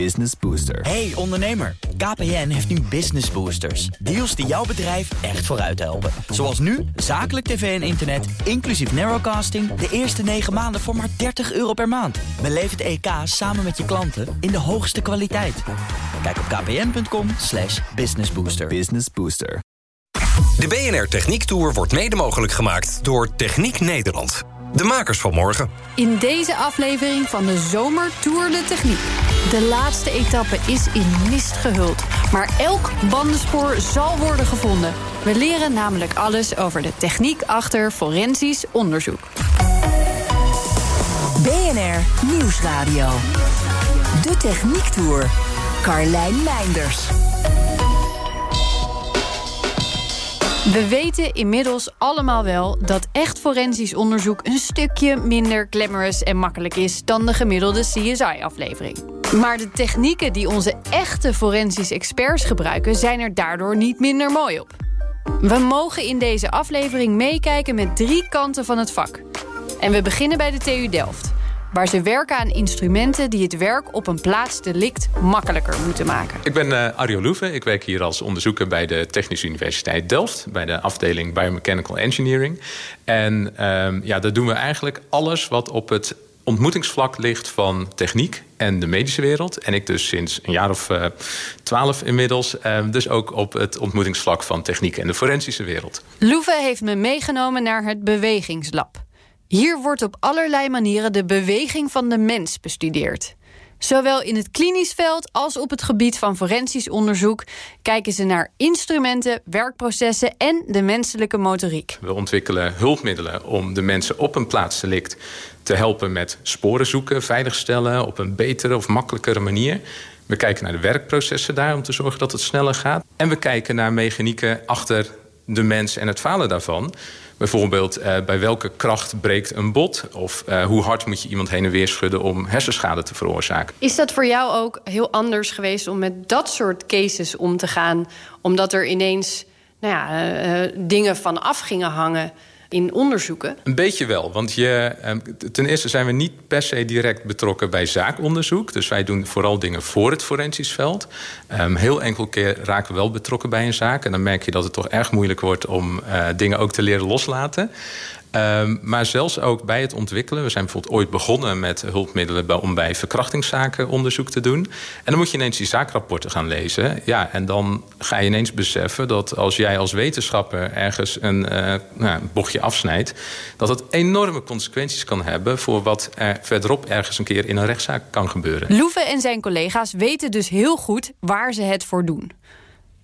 Business Booster. Hey ondernemer, KPN heeft nu Business Boosters. Deals die jouw bedrijf echt vooruit helpen. Zoals nu, zakelijk tv en internet, inclusief narrowcasting... de eerste 9 maanden voor maar 30 euro per maand. Beleef het EK samen met je klanten in de hoogste kwaliteit. Kijk op kpn.com slash businessbooster. Business Booster. De BNR Techniek Tour wordt mede mogelijk gemaakt door Techniek Nederland. De makers van morgen. In deze aflevering van de Zomer Tour de Techniek. De laatste etappe is in mist gehuld. Maar elk bandenspoor zal worden gevonden. We leren namelijk alles over de techniek achter forensisch onderzoek. BNR Nieuwsradio. De Techniek Tour. Carlijn Meinders. We weten inmiddels allemaal wel dat echt forensisch onderzoek een stukje minder glamorous en makkelijk is dan de gemiddelde CSI-aflevering. Maar de technieken die onze echte forensisch experts gebruiken zijn er daardoor niet minder mooi op. We mogen in deze aflevering meekijken met drie kanten van het vak. En we beginnen bij de TU Delft waar ze werken aan instrumenten die het werk op een plaatsdelict makkelijker moeten maken. Ik ben uh, Arjo Loeve. Ik werk hier als onderzoeker bij de Technische Universiteit Delft, bij de afdeling Biomechanical Engineering. En uh, ja, daar doen we eigenlijk alles wat op het ontmoetingsvlak ligt van techniek en de medische wereld. En ik dus sinds een jaar of uh, twaalf inmiddels. Uh, dus ook op het ontmoetingsvlak van techniek en de forensische wereld. Loeve heeft me meegenomen naar het bewegingslab. Hier wordt op allerlei manieren de beweging van de mens bestudeerd. Zowel in het klinisch veld als op het gebied van forensisch onderzoek kijken ze naar instrumenten, werkprocessen en de menselijke motoriek. We ontwikkelen hulpmiddelen om de mensen op een plaatsdelict te helpen met sporen zoeken, veiligstellen op een betere of makkelijkere manier. We kijken naar de werkprocessen daar om te zorgen dat het sneller gaat. En we kijken naar mechanieken achter de mens en het falen daarvan. Bijvoorbeeld uh, bij welke kracht breekt een bot? Of uh, hoe hard moet je iemand heen en weer schudden om hersenschade te veroorzaken? Is dat voor jou ook heel anders geweest om met dat soort cases om te gaan? Omdat er ineens nou ja, uh, dingen van af gingen hangen in onderzoeken? Een beetje wel. Want je, ten eerste zijn we niet per se direct betrokken bij zaakonderzoek. Dus wij doen vooral dingen voor het forensisch veld. Um, heel enkel keer raken we wel betrokken bij een zaak. En dan merk je dat het toch erg moeilijk wordt om uh, dingen ook te leren loslaten. Um, maar zelfs ook bij het ontwikkelen. We zijn bijvoorbeeld ooit begonnen met hulpmiddelen om bij verkrachtingszaken onderzoek te doen. En dan moet je ineens die zaakrapporten gaan lezen. Ja, en dan ga je ineens beseffen dat als jij als wetenschapper ergens een uh, nou, bochtje afsnijdt, dat het enorme consequenties kan hebben voor wat er verderop ergens een keer in een rechtszaak kan gebeuren. Loeve en zijn collega's weten dus heel goed waar ze het voor doen.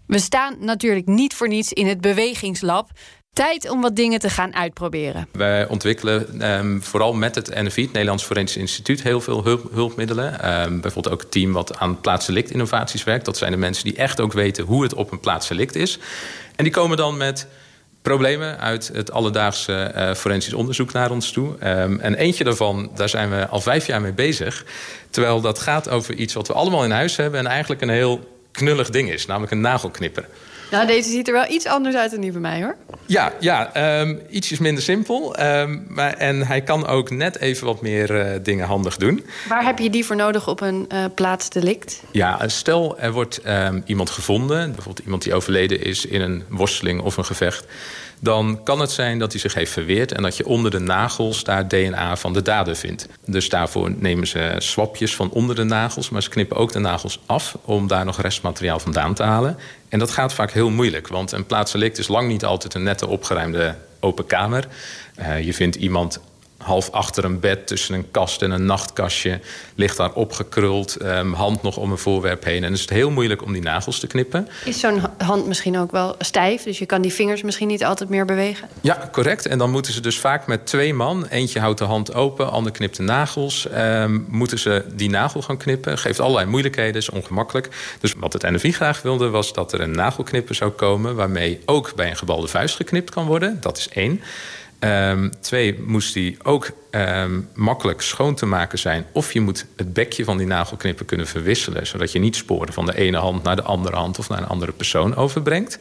We staan natuurlijk niet voor niets in het bewegingslab. Tijd om wat dingen te gaan uitproberen. Wij ontwikkelen um, vooral met het NFI, het Nederlands Forensisch Instituut, heel veel hulp, hulpmiddelen. Um, bijvoorbeeld ook het team wat aan plaatsdelict innovaties werkt. Dat zijn de mensen die echt ook weten hoe het op een plaatsdelict is. En die komen dan met problemen uit het alledaagse uh, forensisch onderzoek naar ons toe. Um, en eentje daarvan, daar zijn we al vijf jaar mee bezig. Terwijl dat gaat over iets wat we allemaal in huis hebben en eigenlijk een heel knullig ding is, namelijk een nagelknipper. Nou, deze ziet er wel iets anders uit dan die bij mij, hoor. Ja, ja um, ietsjes minder simpel. Um, maar, en hij kan ook net even wat meer uh, dingen handig doen. Waar heb je die voor nodig op een uh, plaatsdelict? Ja, stel er wordt um, iemand gevonden. Bijvoorbeeld iemand die overleden is in een worsteling of een gevecht dan kan het zijn dat hij zich heeft verweerd... en dat je onder de nagels daar DNA van de dader vindt. Dus daarvoor nemen ze swapjes van onder de nagels... maar ze knippen ook de nagels af om daar nog restmateriaal vandaan te halen. En dat gaat vaak heel moeilijk, want een plaatsdelict is lang niet altijd een nette opgeruimde open kamer. Uh, je vindt iemand half achter een bed tussen een kast en een nachtkastje. Ligt daar opgekruld, um, hand nog om een voorwerp heen. En dan is het heel moeilijk om die nagels te knippen. Is zo'n hand misschien ook wel stijf? Dus je kan die vingers misschien niet altijd meer bewegen? Ja, correct. En dan moeten ze dus vaak met twee man... eentje houdt de hand open, ander knipt de nagels... Um, moeten ze die nagel gaan knippen. Geeft allerlei moeilijkheden, is ongemakkelijk. Dus wat het NFI graag wilde, was dat er een nagelknipper zou komen... waarmee ook bij een gebalde vuist geknipt kan worden. Dat is één. Um, twee, moest die ook um, makkelijk schoon te maken zijn. Of je moet het bekje van die nagelknipper kunnen verwisselen... zodat je niet sporen van de ene hand naar de andere hand... of naar een andere persoon overbrengt.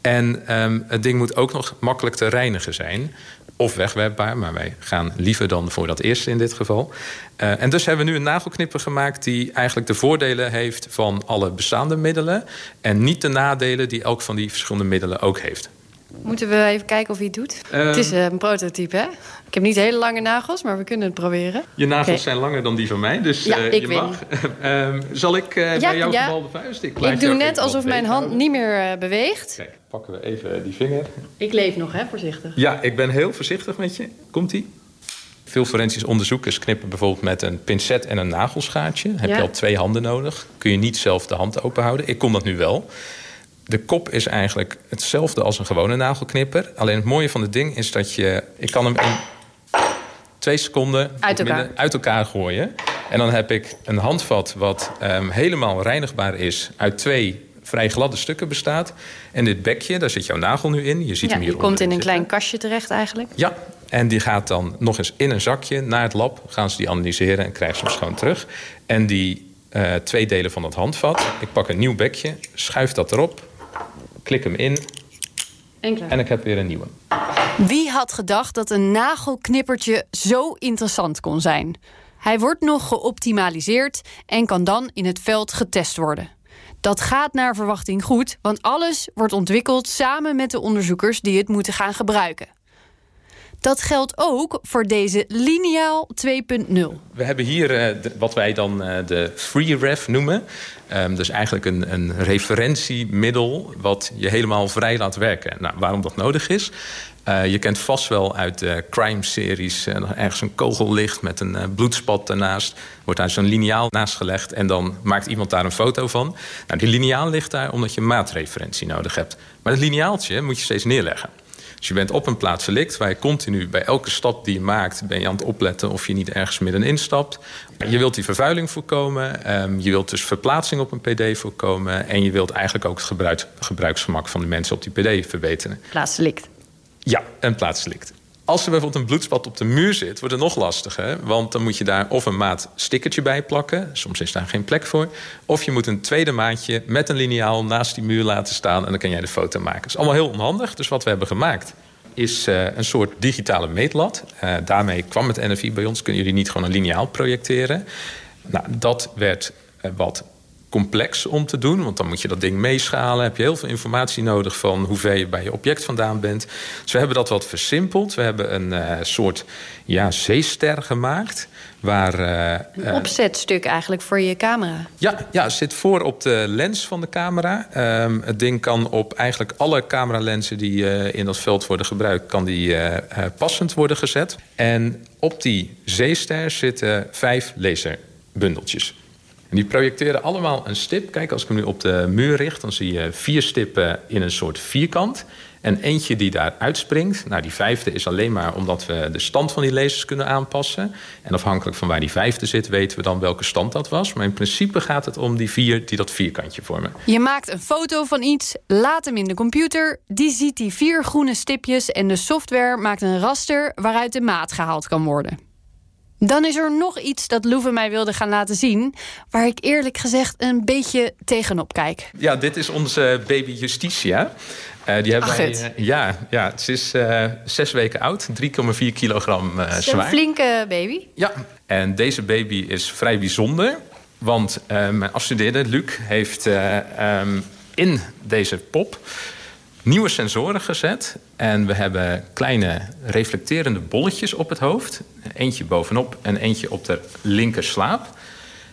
En um, het ding moet ook nog makkelijk te reinigen zijn of wegwerpbaar. Maar wij gaan liever dan voor dat eerste in dit geval. Uh, en dus hebben we nu een nagelknipper gemaakt die eigenlijk de voordelen heeft van alle bestaande middelen. En niet de nadelen die elk van die verschillende middelen ook heeft. Moeten we even kijken of hij het doet? het is een prototype, hè? Ik heb niet hele lange nagels, maar we kunnen het proberen. Je nagels zijn langer dan die van mij, dus ja, uh, je mag. uh, zal ik uh, ja, bij jou ja. de vuist? Ik, ik doe net alsof mijn hand niet meer beweegt. Kijk, pakken we even die vinger. Ik leef nog, hè? Voorzichtig. Ja, ik ben heel voorzichtig met je. Komt-ie? Veel forensisch onderzoekers knippen bijvoorbeeld met een pincet en een nagelschaartje. Heb je al twee handen nodig. Kun je niet zelf de hand openhouden. Ik kon dat nu wel de kop is eigenlijk hetzelfde als een gewone nagelknipper. Alleen het mooie van het ding is dat je... Ik kan hem in twee seconden uit elkaar, uit elkaar gooien. En dan heb ik een handvat wat um, helemaal reinigbaar is... uit twee vrij gladde stukken bestaat. En dit bekje, daar zit jouw nagel nu in. Je ziet ja, hem hier die komt in een klein kastje terecht eigenlijk. Ja, en die gaat dan nog eens in een zakje naar het lab. Gaan ze die analyseren en krijgen ze hem schoon terug. En die uh, twee delen van het handvat. Ik pak een nieuw bekje, schuif dat erop klik hem in. En, en ik heb weer een nieuwe. Wie had gedacht dat een nagelknippertje zo interessant kon zijn? Hij wordt nog geoptimaliseerd en kan dan in het veld getest worden. Dat gaat naar verwachting goed, want alles wordt ontwikkeld samen met de onderzoekers die het moeten gaan gebruiken. Dat geldt ook voor deze Lineaal 2.0. We hebben hier uh, wat wij dan uh, de FreeRef noemen. Um, dus eigenlijk een, een, referentiemiddel wat je helemaal vrij laat werken. Nou, waarom dat nodig is? Uh, je kent vast wel uit de crime-series... ergens een kogel ligt met een bloedspat ernaast. Wordt daar zo'n liniaal naast gelegd... en dan maakt iemand daar een foto van. Nou, die liniaal ligt daar omdat je maatreferentie nodig hebt. Maar het lineaaltje moet je steeds neerleggen. Dus je bent op een plaats verlikt waar je continu bij elke stap die je maakt... ben je aan het opletten of je niet ergens middenin stapt. Je wilt die vervuiling voorkomen. Um, je wilt dus verplaatsing op een pd voorkomen. En je wilt eigenlijk ook het gebruik, gebruiksgemak van de mensen op die pd verbeteren. Plaatsverlikt. Ja, een plaatsverlikt. Als er bijvoorbeeld een bloedspat op de muur zit, wordt het nog lastiger. Want dan moet je daar of een maat stickertje bij plakken. Soms is daar geen plek voor. Of je moet een tweede maatje met een liniaal naast die muur laten staan. En dan kan jij de foto maken. Dat is allemaal heel onhandig. Dus wat we hebben gemaakt is uh, een soort digitale meetlat. Uh, daarmee kwam het NFI bij ons. Kunnen jullie niet gewoon een liniaal projecteren? Nou, dat werd uh, wat complex om te doen. Want dan moet je dat ding meeschalen. Heb je heel veel informatie nodig van hoe ver je bij je object vandaan bent. Dus we hebben dat wat versimpeld. We hebben een uh, soort ja, zeester gemaakt. Waar, uh, een opzetstuk eigenlijk voor je camera. Ja, ja, het zit voor op de lens van de camera. Um, het ding kan op eigenlijk alle cameralensen die uh, in dat veld worden gebruikt... kan die passend worden gezet. En op die zeester zitten vijf laserbundeltjes. En die projecteren allemaal een stip. Kijk, als ik hem nu op de muur richt, dan zie je vier stippen in een soort vierkant. En eentje die daar uitspringt. Nou, die vijfde is alleen maar omdat we de stand van die lasers kunnen aanpassen. En afhankelijk van waar die vijfde zit, weten we dan welke stand dat was. Maar in principe gaat het om die vier die dat vierkantje vormen. Je maakt een foto van iets, laat hem in de computer. Die ziet die vier groene stipjes en de software maakt een raster waaruit de maat gehaald kan worden. Dan is er nog iets dat Loeve mij wilde gaan laten zien... waar ik eerlijk gezegd een beetje tegenop kijk. Ja, dit is onze baby Justitia. Uh, die hebben Ach, wij, uh, ja, ja, ze is uh, zes weken oud, 3,4 kilogram zwaar. Een flinke baby. Ja, en deze baby is vrij bijzonder. Want mijn afstudeerde, Luc, heeft um, in deze pop nieuwe sensoren gezet. En we hebben kleine reflecterende bolletjes op het hoofd. Eentje bovenop en eentje op de linker slaap.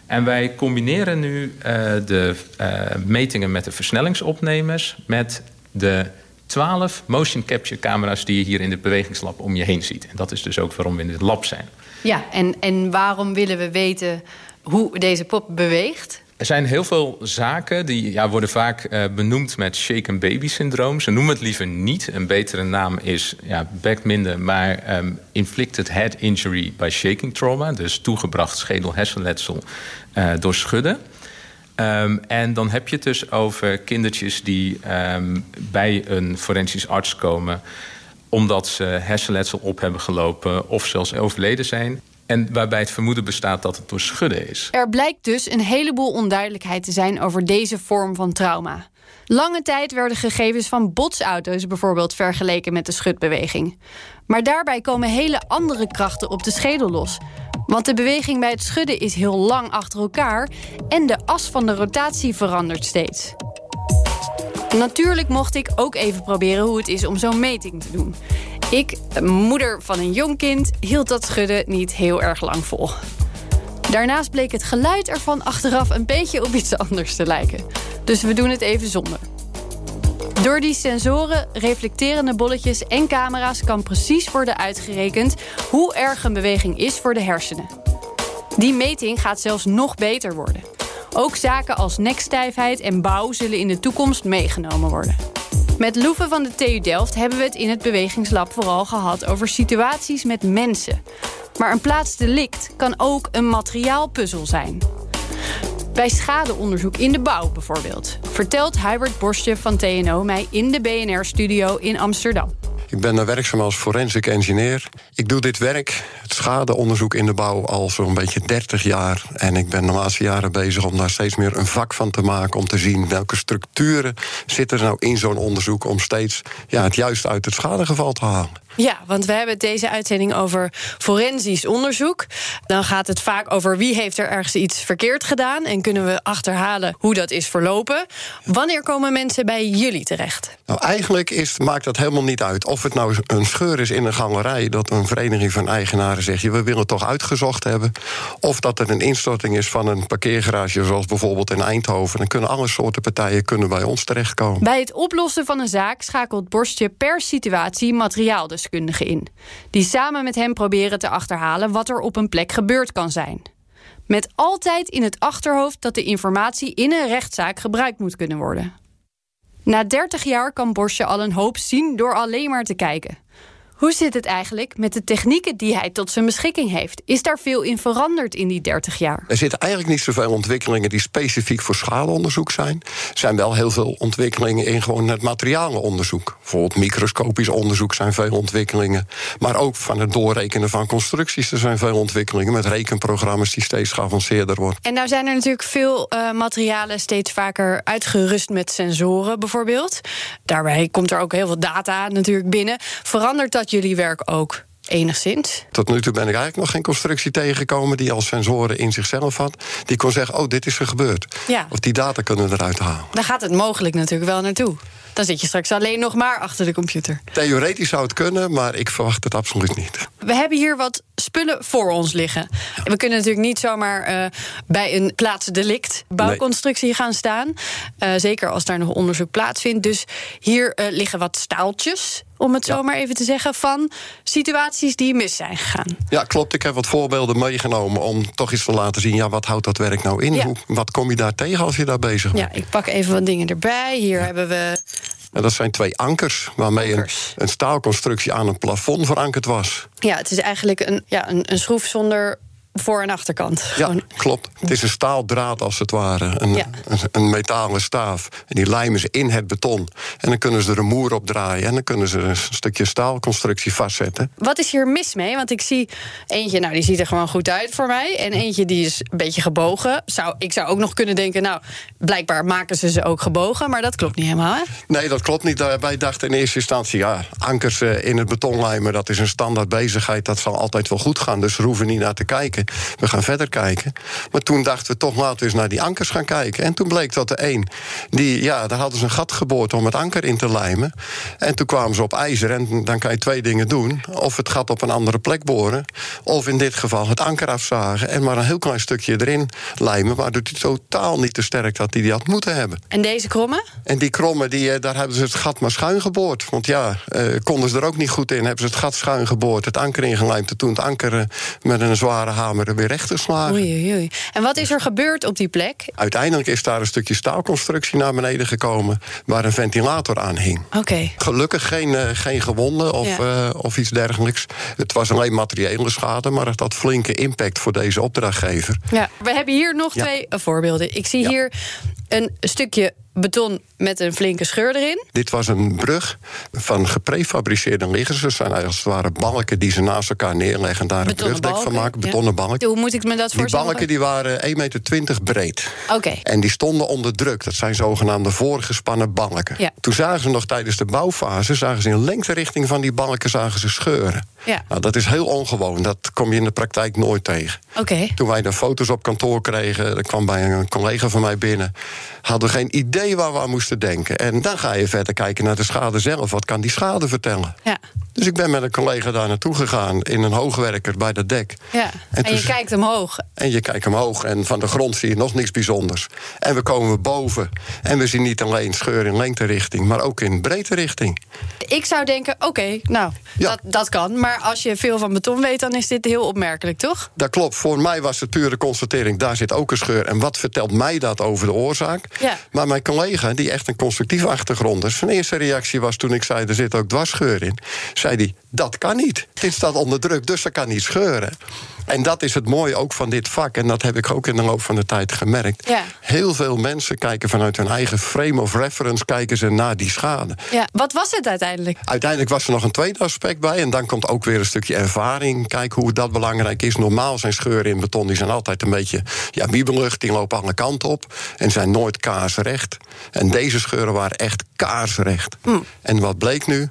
En wij combineren nu uh, de uh, metingen met de versnellingsopnemers... met de 12 motion capture camera's die je hier in het bewegingslab om je heen ziet. En dat is dus ook waarom we in dit lab zijn. Ja, en, en waarom willen we weten hoe deze pop beweegt? Er zijn heel veel zaken die ja, worden vaak uh, benoemd met shaken baby syndroom. Ze noemen het liever niet. Een betere naam is, ja, bekt minder, maar um, inflicted head injury by shaking trauma. Dus toegebracht schedel-hersenletsel uh, door schudden. Um, en dan heb je het dus over kindertjes die um, bij een forensisch arts komen omdat ze hersenletsel op hebben gelopen of zelfs overleden zijn. En waarbij het vermoeden bestaat dat het door schudden is. Er blijkt dus een heleboel onduidelijkheid te zijn over deze vorm van trauma. Lange tijd werden gegevens van botsauto's bijvoorbeeld vergeleken met de schudbeweging. Maar daarbij komen hele andere krachten op de schedel los. Want de beweging bij het schudden is heel lang achter elkaar en de as van de rotatie verandert steeds. Natuurlijk mocht ik ook even proberen hoe het is om zo'n meting te doen. Ik, moeder van een jong kind, hield dat schudden niet heel erg lang vol. Daarnaast bleek het geluid ervan achteraf een beetje op iets anders te lijken. Dus we doen het even zonder. Door die sensoren, reflecterende bolletjes en camera's kan precies worden uitgerekend hoe erg een beweging is voor de hersenen. Die meting gaat zelfs nog beter worden. Ook zaken als nekstijfheid en bouw zullen in de toekomst meegenomen worden. Met Loeve van de TU Delft hebben we het in het Bewegingslab vooral gehad over situaties met mensen. Maar een plaatsdelict kan ook een materiaalpuzzel zijn. Bij schadeonderzoek in de bouw bijvoorbeeld, vertelt Hubert Borstje van TNO mij in de BNR-studio in Amsterdam. Ik ben daar werkzaam als forensic engineer. Ik doe dit werk, het schadeonderzoek in de bouw, al zo'n beetje 30 jaar. En ik ben de laatste jaren bezig om daar steeds meer een vak van te maken. Om te zien welke structuren zitten er nou in zo'n onderzoek. Om steeds ja, het juiste uit het schadegeval te halen. Ja, want we hebben deze uitzending over forensisch onderzoek. Dan gaat het vaak over wie heeft er ergens iets verkeerd gedaan... en kunnen we achterhalen hoe dat is verlopen. Wanneer komen mensen bij jullie terecht? Nou, eigenlijk is, maakt dat helemaal niet uit. Of het nou een scheur is in een galerij... dat een vereniging van eigenaren zegt... we willen het toch uitgezocht hebben. Of dat het een instorting is van een parkeergarage... zoals bijvoorbeeld in Eindhoven. Dan kunnen alle soorten partijen kunnen bij ons terechtkomen. Bij het oplossen van een zaak schakelt Borstje per situatie materiaaldeskundigen in. Die samen met hem proberen te achterhalen wat er op een plek gebeurd kan zijn. Met altijd in het achterhoofd dat de informatie in een rechtszaak gebruikt moet kunnen worden. Na 30 jaar kan Borsje al een hoop zien door alleen maar te kijken. Hoe zit het eigenlijk met de technieken die hij tot zijn beschikking heeft? Is daar veel in veranderd in die 30 jaar? Er zitten eigenlijk niet zoveel ontwikkelingen die specifiek voor schalenonderzoek zijn. Er zijn wel heel veel ontwikkelingen in gewoon het materialenonderzoek. Bijvoorbeeld microscopisch onderzoek zijn veel ontwikkelingen. Maar ook van het doorrekenen van constructies. Er zijn veel ontwikkelingen met rekenprogramma's die steeds geavanceerder worden. En nou zijn er natuurlijk veel uh, materialen steeds vaker uitgerust met sensoren bijvoorbeeld. Daarbij komt er ook heel veel data natuurlijk binnen. Verandert dat jullie werk ook enigszins? Tot nu toe ben ik eigenlijk nog geen constructie tegengekomen die al sensoren in zichzelf had. Die kon zeggen: Oh, dit is er gebeurd. Ja. Of die data kunnen we eruit halen. Daar gaat het mogelijk natuurlijk wel naartoe. Dan zit je straks alleen nog maar achter de computer. Theoretisch zou het kunnen, maar ik verwacht het absoluut niet. We hebben hier wat spullen voor ons liggen. We kunnen natuurlijk niet zomaar uh, bij een plaatsdelict bouwconstructie nee. gaan staan. Uh, zeker als daar nog onderzoek plaatsvindt. Dus hier uh, liggen wat staaltjes om het ja. zo maar even te zeggen, van situaties die mis zijn gegaan. Ja, klopt. Ik heb wat voorbeelden meegenomen om toch eens te laten zien... ja, wat houdt dat werk nou in? Ja. Hoe, wat kom je daar tegen als je daar bezig bent? Ja, ik pak even wat dingen erbij. Hier ja. hebben we... En dat zijn twee ankers waarmee ankers. Een, een staalconstructie aan een plafond verankerd was. Ja, het is eigenlijk een, ja, een, een schroef zonder voor- en achterkant. Ja, Gewoon. klopt. Het is een staaldraad als het ware. Een, ja. een, een, metalen staaf. En die lijmen ze in het beton. En dan kunnen ze er een moer op draaien. En dan kunnen ze een stukje staalconstructie vastzetten. Wat is hier mis mee? Want ik zie eentje, nou die ziet er gewoon goed uit voor mij. En eentje die is een beetje gebogen. Zou, ik zou ook nog kunnen denken, nou, blijkbaar maken ze ze ook gebogen. Maar dat klopt niet helemaal, hè? Nee, dat klopt niet. Wij dachten in eerste instantie, ja, ankers in het beton lijmen... dat is een standaard bezigheid, dat zal altijd wel goed gaan. Dus we hoeven niet naar te kijken. We gaan verder kijken. Maar toen dachten we toch, laten we eens naar die ankers gaan kijken. En toen bleek dat de een, die, ja, daar hadden ze een gat geboord om het anker in te lijmen. En toen kwamen ze op ijzer. En dan kan je twee dingen doen. Of het gat op een andere plek boren. Of in dit geval het anker afzagen. En maar een heel klein stukje erin lijmen. Waardoor die totaal niet te sterk had die die had moeten hebben. En deze krommen? En die krommen, die, daar hebben ze het gat maar schuin geboord. Want ja, eh, konden ze er ook niet goed in. Hebben ze het gat schuin geboord, het anker ingelijmd. En toen het anker uh, met een zware weer recht. Oei, oei. En wat is er gebeurd op die plek? Uiteindelijk is daar een stukje staalconstructie naar beneden gekomen... waar een ventilator aan hing. Oké. Okay. Gelukkig geen, uh, geen gewonden of, ja. uh, of iets dergelijks. Het was alleen materiële schade, maar het had flinke impact voor deze opdrachtgever. Ja. We hebben hier nog ja. twee voorbeelden. Ik zie hier een stukje beton met een flinke scheur erin. Dit was een brug van geprefabriceerde liggers. Dat zijn als het ware balken die ze naast elkaar neerleggen... en daar een brugdek van maken, ja. betonnen balken. Hoe moet ik me dat Die voorstellen? balken die waren 1,20 meter breed. Oké. En die stonden onder druk. Dat zijn zogenaamde voorgespannen balken. Ja. Toen zagen ze nog tijdens de bouwfase... zagen ze in lengterichting van die balken zagen ze scheuren. Ja. Nou, dat is heel ongewoon. Dat kom je in de praktijk nooit tegen. Oké. Toen wij de foto's op kantoor kregen, dat kwam bij een collega van mij binnen, hadden we geen idee waar we aan moesten denken. En dan ga je verder kijken naar de schade zelf. Wat kan die schade vertellen? Ja. Dus ik ben met een collega daar naartoe gegaan in een hoogwerker bij dat dek. Ja. En, je kijkt omhoog. En je kijkt omhoog en van de grond zie je nog niks bijzonders. En we komen boven en we zien niet alleen scheur in lengterichting, maar ook in breedte richting. Ik zou denken, oké, nou, Ja. dat, dat kan. Maar als je veel van beton weet, dan is dit heel opmerkelijk, toch? Dat klopt. Voor mij was het pure constatering, daar zit ook een scheur. En wat vertelt mij dat over de oorzaak? Ja. Maar mijn collega, die echt een constructieve achtergrond is... zijn eerste reactie was toen ik zei, er zit ook dwarsscheur in... zei hij, dat kan niet. Dit staat onder druk, dus dat kan niet scheuren. En dat is het mooie ook van dit vak. En dat heb ik ook in de loop van de tijd gemerkt. Ja. Heel veel mensen kijken vanuit hun eigen frame of reference... kijken ze naar die schade. Ja. Wat was het uiteindelijk? Uiteindelijk was er nog een tweede aspect bij. En dan komt ook weer een stukje ervaring. Kijk hoe dat belangrijk is. Normaal zijn scheuren in beton die zijn altijd een beetje ja, wiebelig. Die lopen alle kanten op. En zijn nooit kaarsrecht. En deze scheuren waren echt kaarsrecht. En wat bleek nu?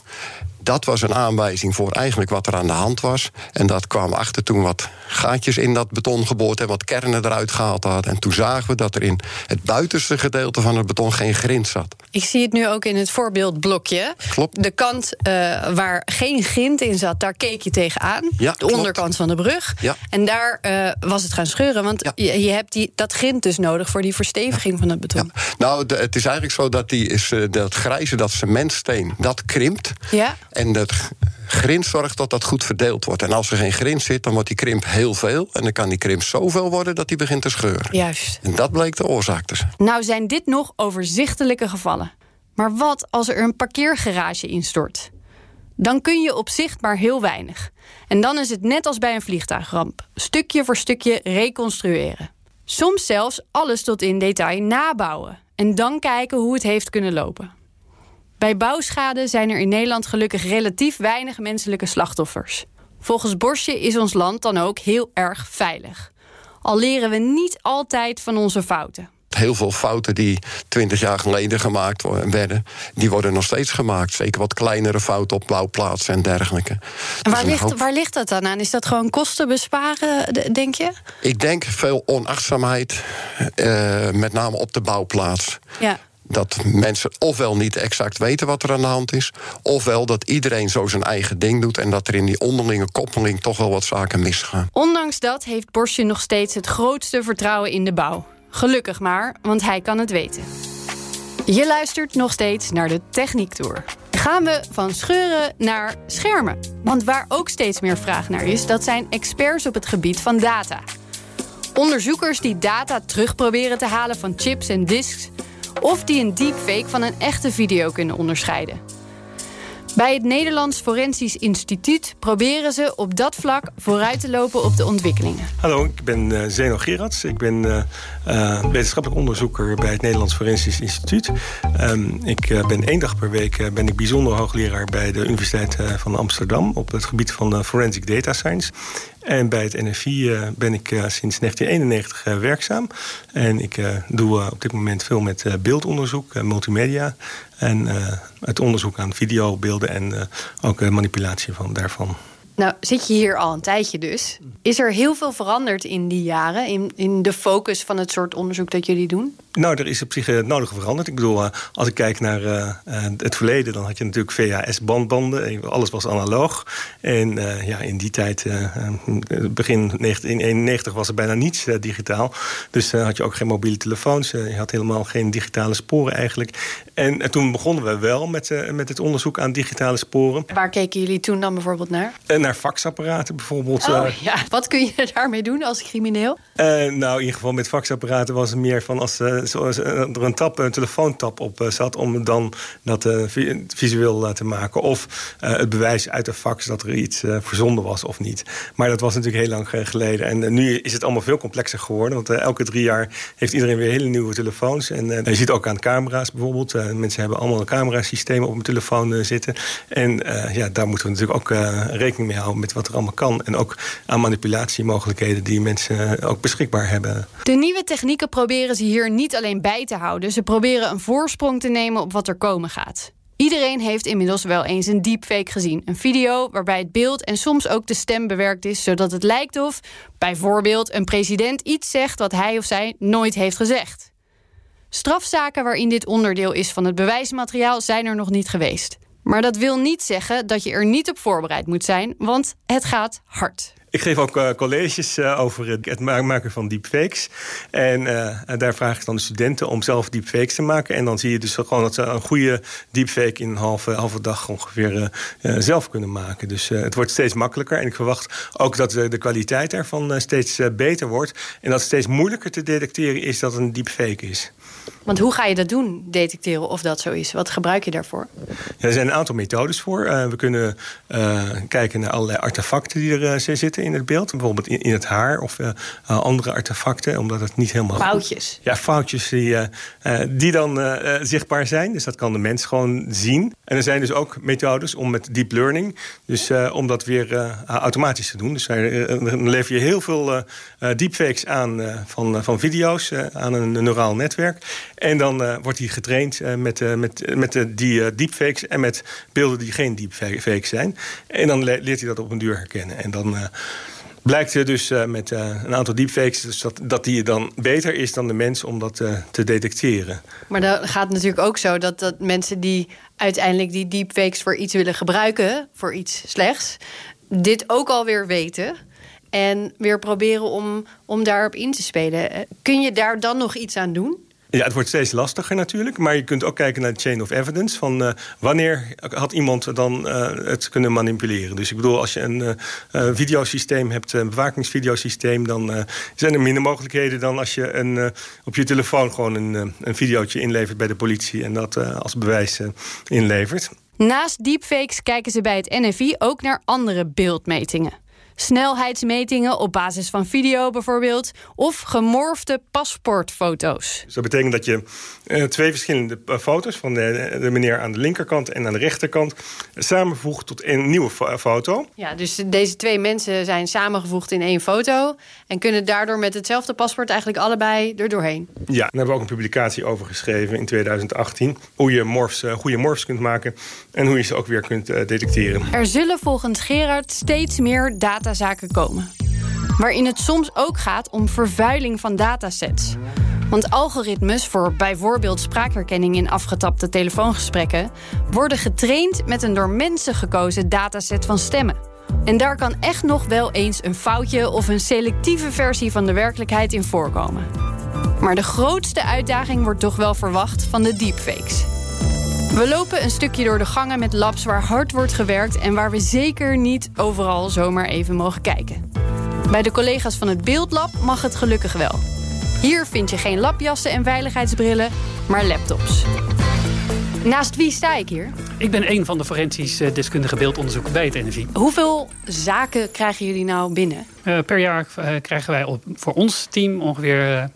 Dat was een aanwijzing voor eigenlijk wat er aan de hand was. En dat kwam achter toen wat gaatjes in dat beton geboord en wat kernen eruit gehaald hadden. En toen zagen we dat er in het buitenste gedeelte van het beton geen grind zat. Ik zie het nu ook in het voorbeeldblokje. Klopt. De kant eh, waar geen grind in zat, daar keek je tegenaan. Ja, de klopt. onderkant van de brug. Ja. En daar eh, was het gaan scheuren. Want Ja. je, je hebt die, dat grind dus nodig voor die versteviging van het beton. Nou, de- het is eigenlijk zo dat die is, eh, dat grijze, dat cementsteen, dat krimpt. Ja. En dat grind zorgt dat dat goed verdeeld wordt. En als er geen grind zit, dan wordt die krimp heel veel. En dan kan die krimp zoveel worden dat die begint te scheuren. Juist. En dat bleek de oorzaak te zijn. Nou zijn dit nog overzichtelijke gevallen. Maar wat als er een parkeergarage instort? Dan kun je op zicht maar heel weinig. En dan is het net als bij een vliegtuigramp. Stukje voor stukje reconstrueren. Soms zelfs alles tot in detail nabouwen. En dan kijken hoe het heeft kunnen lopen. Bij bouwschade zijn er in Nederland gelukkig relatief weinig menselijke slachtoffers. Volgens Borsje is ons land dan ook heel erg veilig. Al leren we niet altijd van onze fouten. Heel veel fouten die twintig jaar geleden gemaakt werden, die worden nog steeds gemaakt. Zeker wat kleinere fouten op bouwplaatsen en dergelijke. En Dus waar een ligt, hoop- waar ligt dat dan aan? Is dat gewoon kosten besparen, denk je? Ik denk veel onachtzaamheid, eh, met name op de bouwplaats. Ja. Dat mensen ofwel niet exact weten wat er aan de hand is, ofwel dat iedereen zo zijn eigen ding doet en dat er in die onderlinge koppeling toch wel wat zaken misgaan. Ondanks dat heeft Borsje nog steeds het grootste vertrouwen in de bouw. Gelukkig maar, want hij kan het weten. Je luistert nog steeds naar de Techniek Tour. Gaan we van scheuren naar schermen. Want waar ook steeds meer vraag naar is, dat zijn experts op het gebied van data. Onderzoekers die data terug proberen te halen van chips en disks... of die een deepfake van een echte video kunnen onderscheiden. Bij het Nederlands Forensisch Instituut proberen ze op dat vlak vooruit te lopen op de ontwikkelingen. Hallo, ik ben uh, Zeno Gerards. Ik ben uh, uh, wetenschappelijk onderzoeker bij het Nederlands Forensisch Instituut. Um, ik ben één dag per week ben ik bijzonder hoogleraar bij de Universiteit van Amsterdam op het gebied van Forensic Data Science. En bij het NFI ben ik sinds 1991 uh, werkzaam. En ik doe op dit moment veel met beeldonderzoek, multimedia. En het onderzoek aan videobeelden en ook manipulatie van daarvan. Nou, zit je hier al een tijdje dus. Is er heel veel veranderd in die jaren, in, in de focus van het soort onderzoek dat jullie doen? Nou, er is op zich het nodige veranderd. Ik bedoel, uh, als ik kijk naar uh, het verleden, dan had je natuurlijk VHS-bandbanden. Alles was analoog. En uh, ja, in die tijd, begin 1991, was er bijna niets digitaal. Dus had je ook geen mobiele telefoons. je had helemaal geen digitale sporen eigenlijk. En, en toen begonnen we wel met, uh, met het onderzoek aan digitale sporen. Waar keken jullie toen dan bijvoorbeeld naar? Uh, naar faxapparaten bijvoorbeeld. Oh, ja. Wat kun je daarmee doen als crimineel? nou, in ieder geval met faxapparaten was het meer van als er een, tap, een telefoontap op zat... om dan dat visueel te maken. Of het bewijs uit de fax dat er iets verzonden was of niet. Maar dat was natuurlijk heel lang geleden. En nu is het allemaal veel complexer geworden. Want elke drie jaar heeft iedereen weer hele nieuwe telefoons. En je ziet ook aan camera's bijvoorbeeld. mensen hebben allemaal een camerasysteem op hun telefoon zitten. En ja, daar moeten we natuurlijk ook rekening mee met wat er allemaal kan. En ook aan manipulatiemogelijkheden die mensen ook beschikbaar hebben. De nieuwe technieken proberen ze hier niet alleen bij te houden. Ze proberen een voorsprong te nemen op wat er komen gaat. Iedereen heeft inmiddels wel eens een deepfake gezien. Een video waarbij het beeld en soms ook de stem bewerkt is... zodat het lijkt of bijvoorbeeld een president iets zegt... wat hij of zij nooit heeft gezegd. Strafzaken waarin dit onderdeel is van het bewijsmateriaal... zijn er nog niet geweest. Maar dat wil niet zeggen dat je er niet op voorbereid moet zijn... want het gaat hard. Ik geef ook uh, colleges uh, over het maken van deepfakes. En uh, daar vraag ik dan de studenten om zelf deepfakes te maken. En dan zie je dus gewoon dat ze een goede deepfake in een halve, halve dag ongeveer zelf kunnen maken. Dus het wordt steeds makkelijker. En ik verwacht ook dat de kwaliteit ervan steeds beter wordt. En dat het steeds moeilijker te detecteren is dat een deepfake is. Want hoe ga je dat doen, detecteren of dat zo is? Wat gebruik je daarvoor? Ja, er zijn een aantal methodes voor. Uh, we kunnen uh, kijken naar allerlei artefacten die er uh, zitten in het beeld. Bijvoorbeeld in, in het haar of andere artefacten. Omdat het niet helemaal... Foutjes? Ja, foutjes die, die dan zichtbaar zijn. Dus dat kan de mens gewoon zien. En er zijn dus ook methodes om met deep learning... dus om dat weer automatisch te doen. Dus dan lever je heel veel deepfakes aan van, van video's... aan een neuraal netwerk. En dan uh, wordt hij getraind uh, met, uh, met, met die deepfakes... en met beelden die geen deepfakes zijn. En dan leert hij dat op een duur herkennen. En dan blijkt dus met een aantal deepfakes... Dus dat, dat die dan beter is dan de mens om dat te detecteren. Maar dan gaat het natuurlijk ook zo dat, dat mensen die uiteindelijk die deepfakes... voor iets willen gebruiken, voor iets slechts... dit ook alweer weten... En weer proberen om, om daarop in te spelen. Kun je daar dan nog iets aan doen? Ja, het wordt steeds lastiger natuurlijk. Maar je kunt ook kijken naar de chain of evidence. Van uh, wanneer had iemand dan uh, het kunnen manipuleren? Dus ik bedoel, als je een uh, videosysteem hebt, een bewakingsvideosysteem... dan zijn er minder mogelijkheden dan als je een, op je telefoon... gewoon een, een videootje inlevert bij de politie... en dat als bewijs inlevert. Naast deepfakes kijken ze bij het NFI ook naar andere beeldmetingen snelheidsmetingen op basis van video bijvoorbeeld, of gemorfde paspoortfoto's. Dus dat betekent dat je uh, twee verschillende eh, foto's van de, de, meneer aan de linkerkant en aan de rechterkant samenvoegt tot een nieuwe foto. Ja, dus deze twee mensen zijn samengevoegd in één foto en kunnen daardoor met hetzelfde paspoort eigenlijk allebei er doorheen. Ja, daar hebben we ook een publicatie over geschreven in 2018. Hoe je morfs, uh, goede morfs kunt maken en hoe je ze ook weer kunt detecteren. Er zullen volgens Gerard steeds meer data datazaken komen. Waarin het soms ook gaat om vervuiling van datasets. Want algoritmes voor bijvoorbeeld spraakherkenning in afgetapte telefoongesprekken worden getraind met een door mensen gekozen dataset van stemmen. En daar kan echt nog wel eens een foutje of een selectieve versie van de werkelijkheid in voorkomen. Maar de grootste uitdaging wordt toch wel verwacht van de deepfakes. We lopen een stukje door de gangen met labs waar hard wordt gewerkt en waar we zeker niet overal zomaar even mogen kijken. Bij de collega's van het Beeldlab mag het gelukkig wel. Hier vind je geen labjassen en veiligheidsbrillen, maar laptops. Naast wie sta ik hier? Ik ben een van de forensisch eh, deskundige beeldonderzoekers bij het NFI. Hoeveel zaken krijgen jullie nou binnen? Uh, per jaar uh, krijgen wij op, voor ons team ongeveer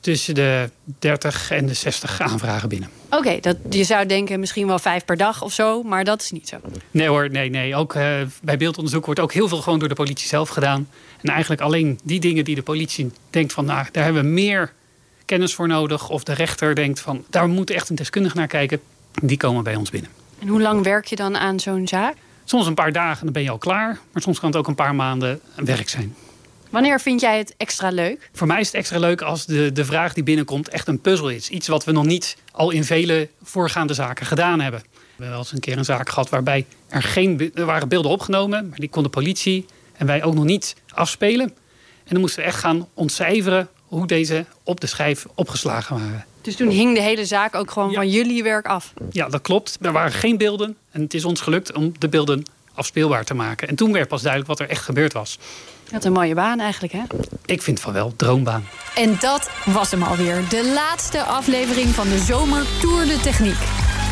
tussen de 30 en de 60 aanvragen binnen. Oké, dat je zou denken misschien wel vijf per dag of zo, maar dat is niet zo. Nee hoor, nee, nee. Ook uh, bij beeldonderzoek wordt ook heel veel gewoon door de politie zelf gedaan. En eigenlijk alleen die dingen die de politie denkt van, nou, daar hebben we meer kennis voor nodig. Of de rechter denkt van, daar moet echt een deskundige naar kijken. Die komen bij ons binnen. En hoe lang werk je dan aan zo'n zaak? Soms een paar dagen, dan ben je al klaar. Maar soms kan het ook een paar maanden werk zijn. Wanneer vind jij het extra leuk? Voor mij is het extra leuk als de, de vraag die binnenkomt echt een puzzel is. Iets wat we nog niet al in vele voorgaande zaken gedaan hebben. We hebben wel eens een keer een zaak gehad waarbij er geen er waren beelden opgenomen, maar die kon de politie en wij ook nog niet afspelen. En dan moesten we echt gaan ontcijferen hoe deze op de schijf opgeslagen waren. Dus toen hing de hele zaak ook gewoon van jullie werk af? Ja, dat klopt. Er waren geen beelden. En het is ons gelukt om de beelden afspeelbaar te maken. En toen werd pas duidelijk wat er echt gebeurd was. Wat een mooie baan eigenlijk, hè? Ik vind van wel, droombaan. En dat was hem alweer. De laatste aflevering van de Zomer Tour de Techniek.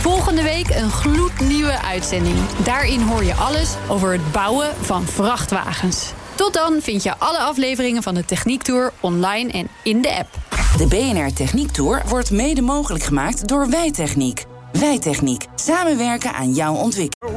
Volgende week een gloednieuwe uitzending. Daarin hoor je alles over het bouwen van vrachtwagens. Tot dan vind je alle afleveringen van de Techniek Tour online en in de app. De BNR Techniek Tour wordt mede mogelijk gemaakt door Wijtechniek. Wijtechniek. Samenwerken aan jouw ontwikkeling.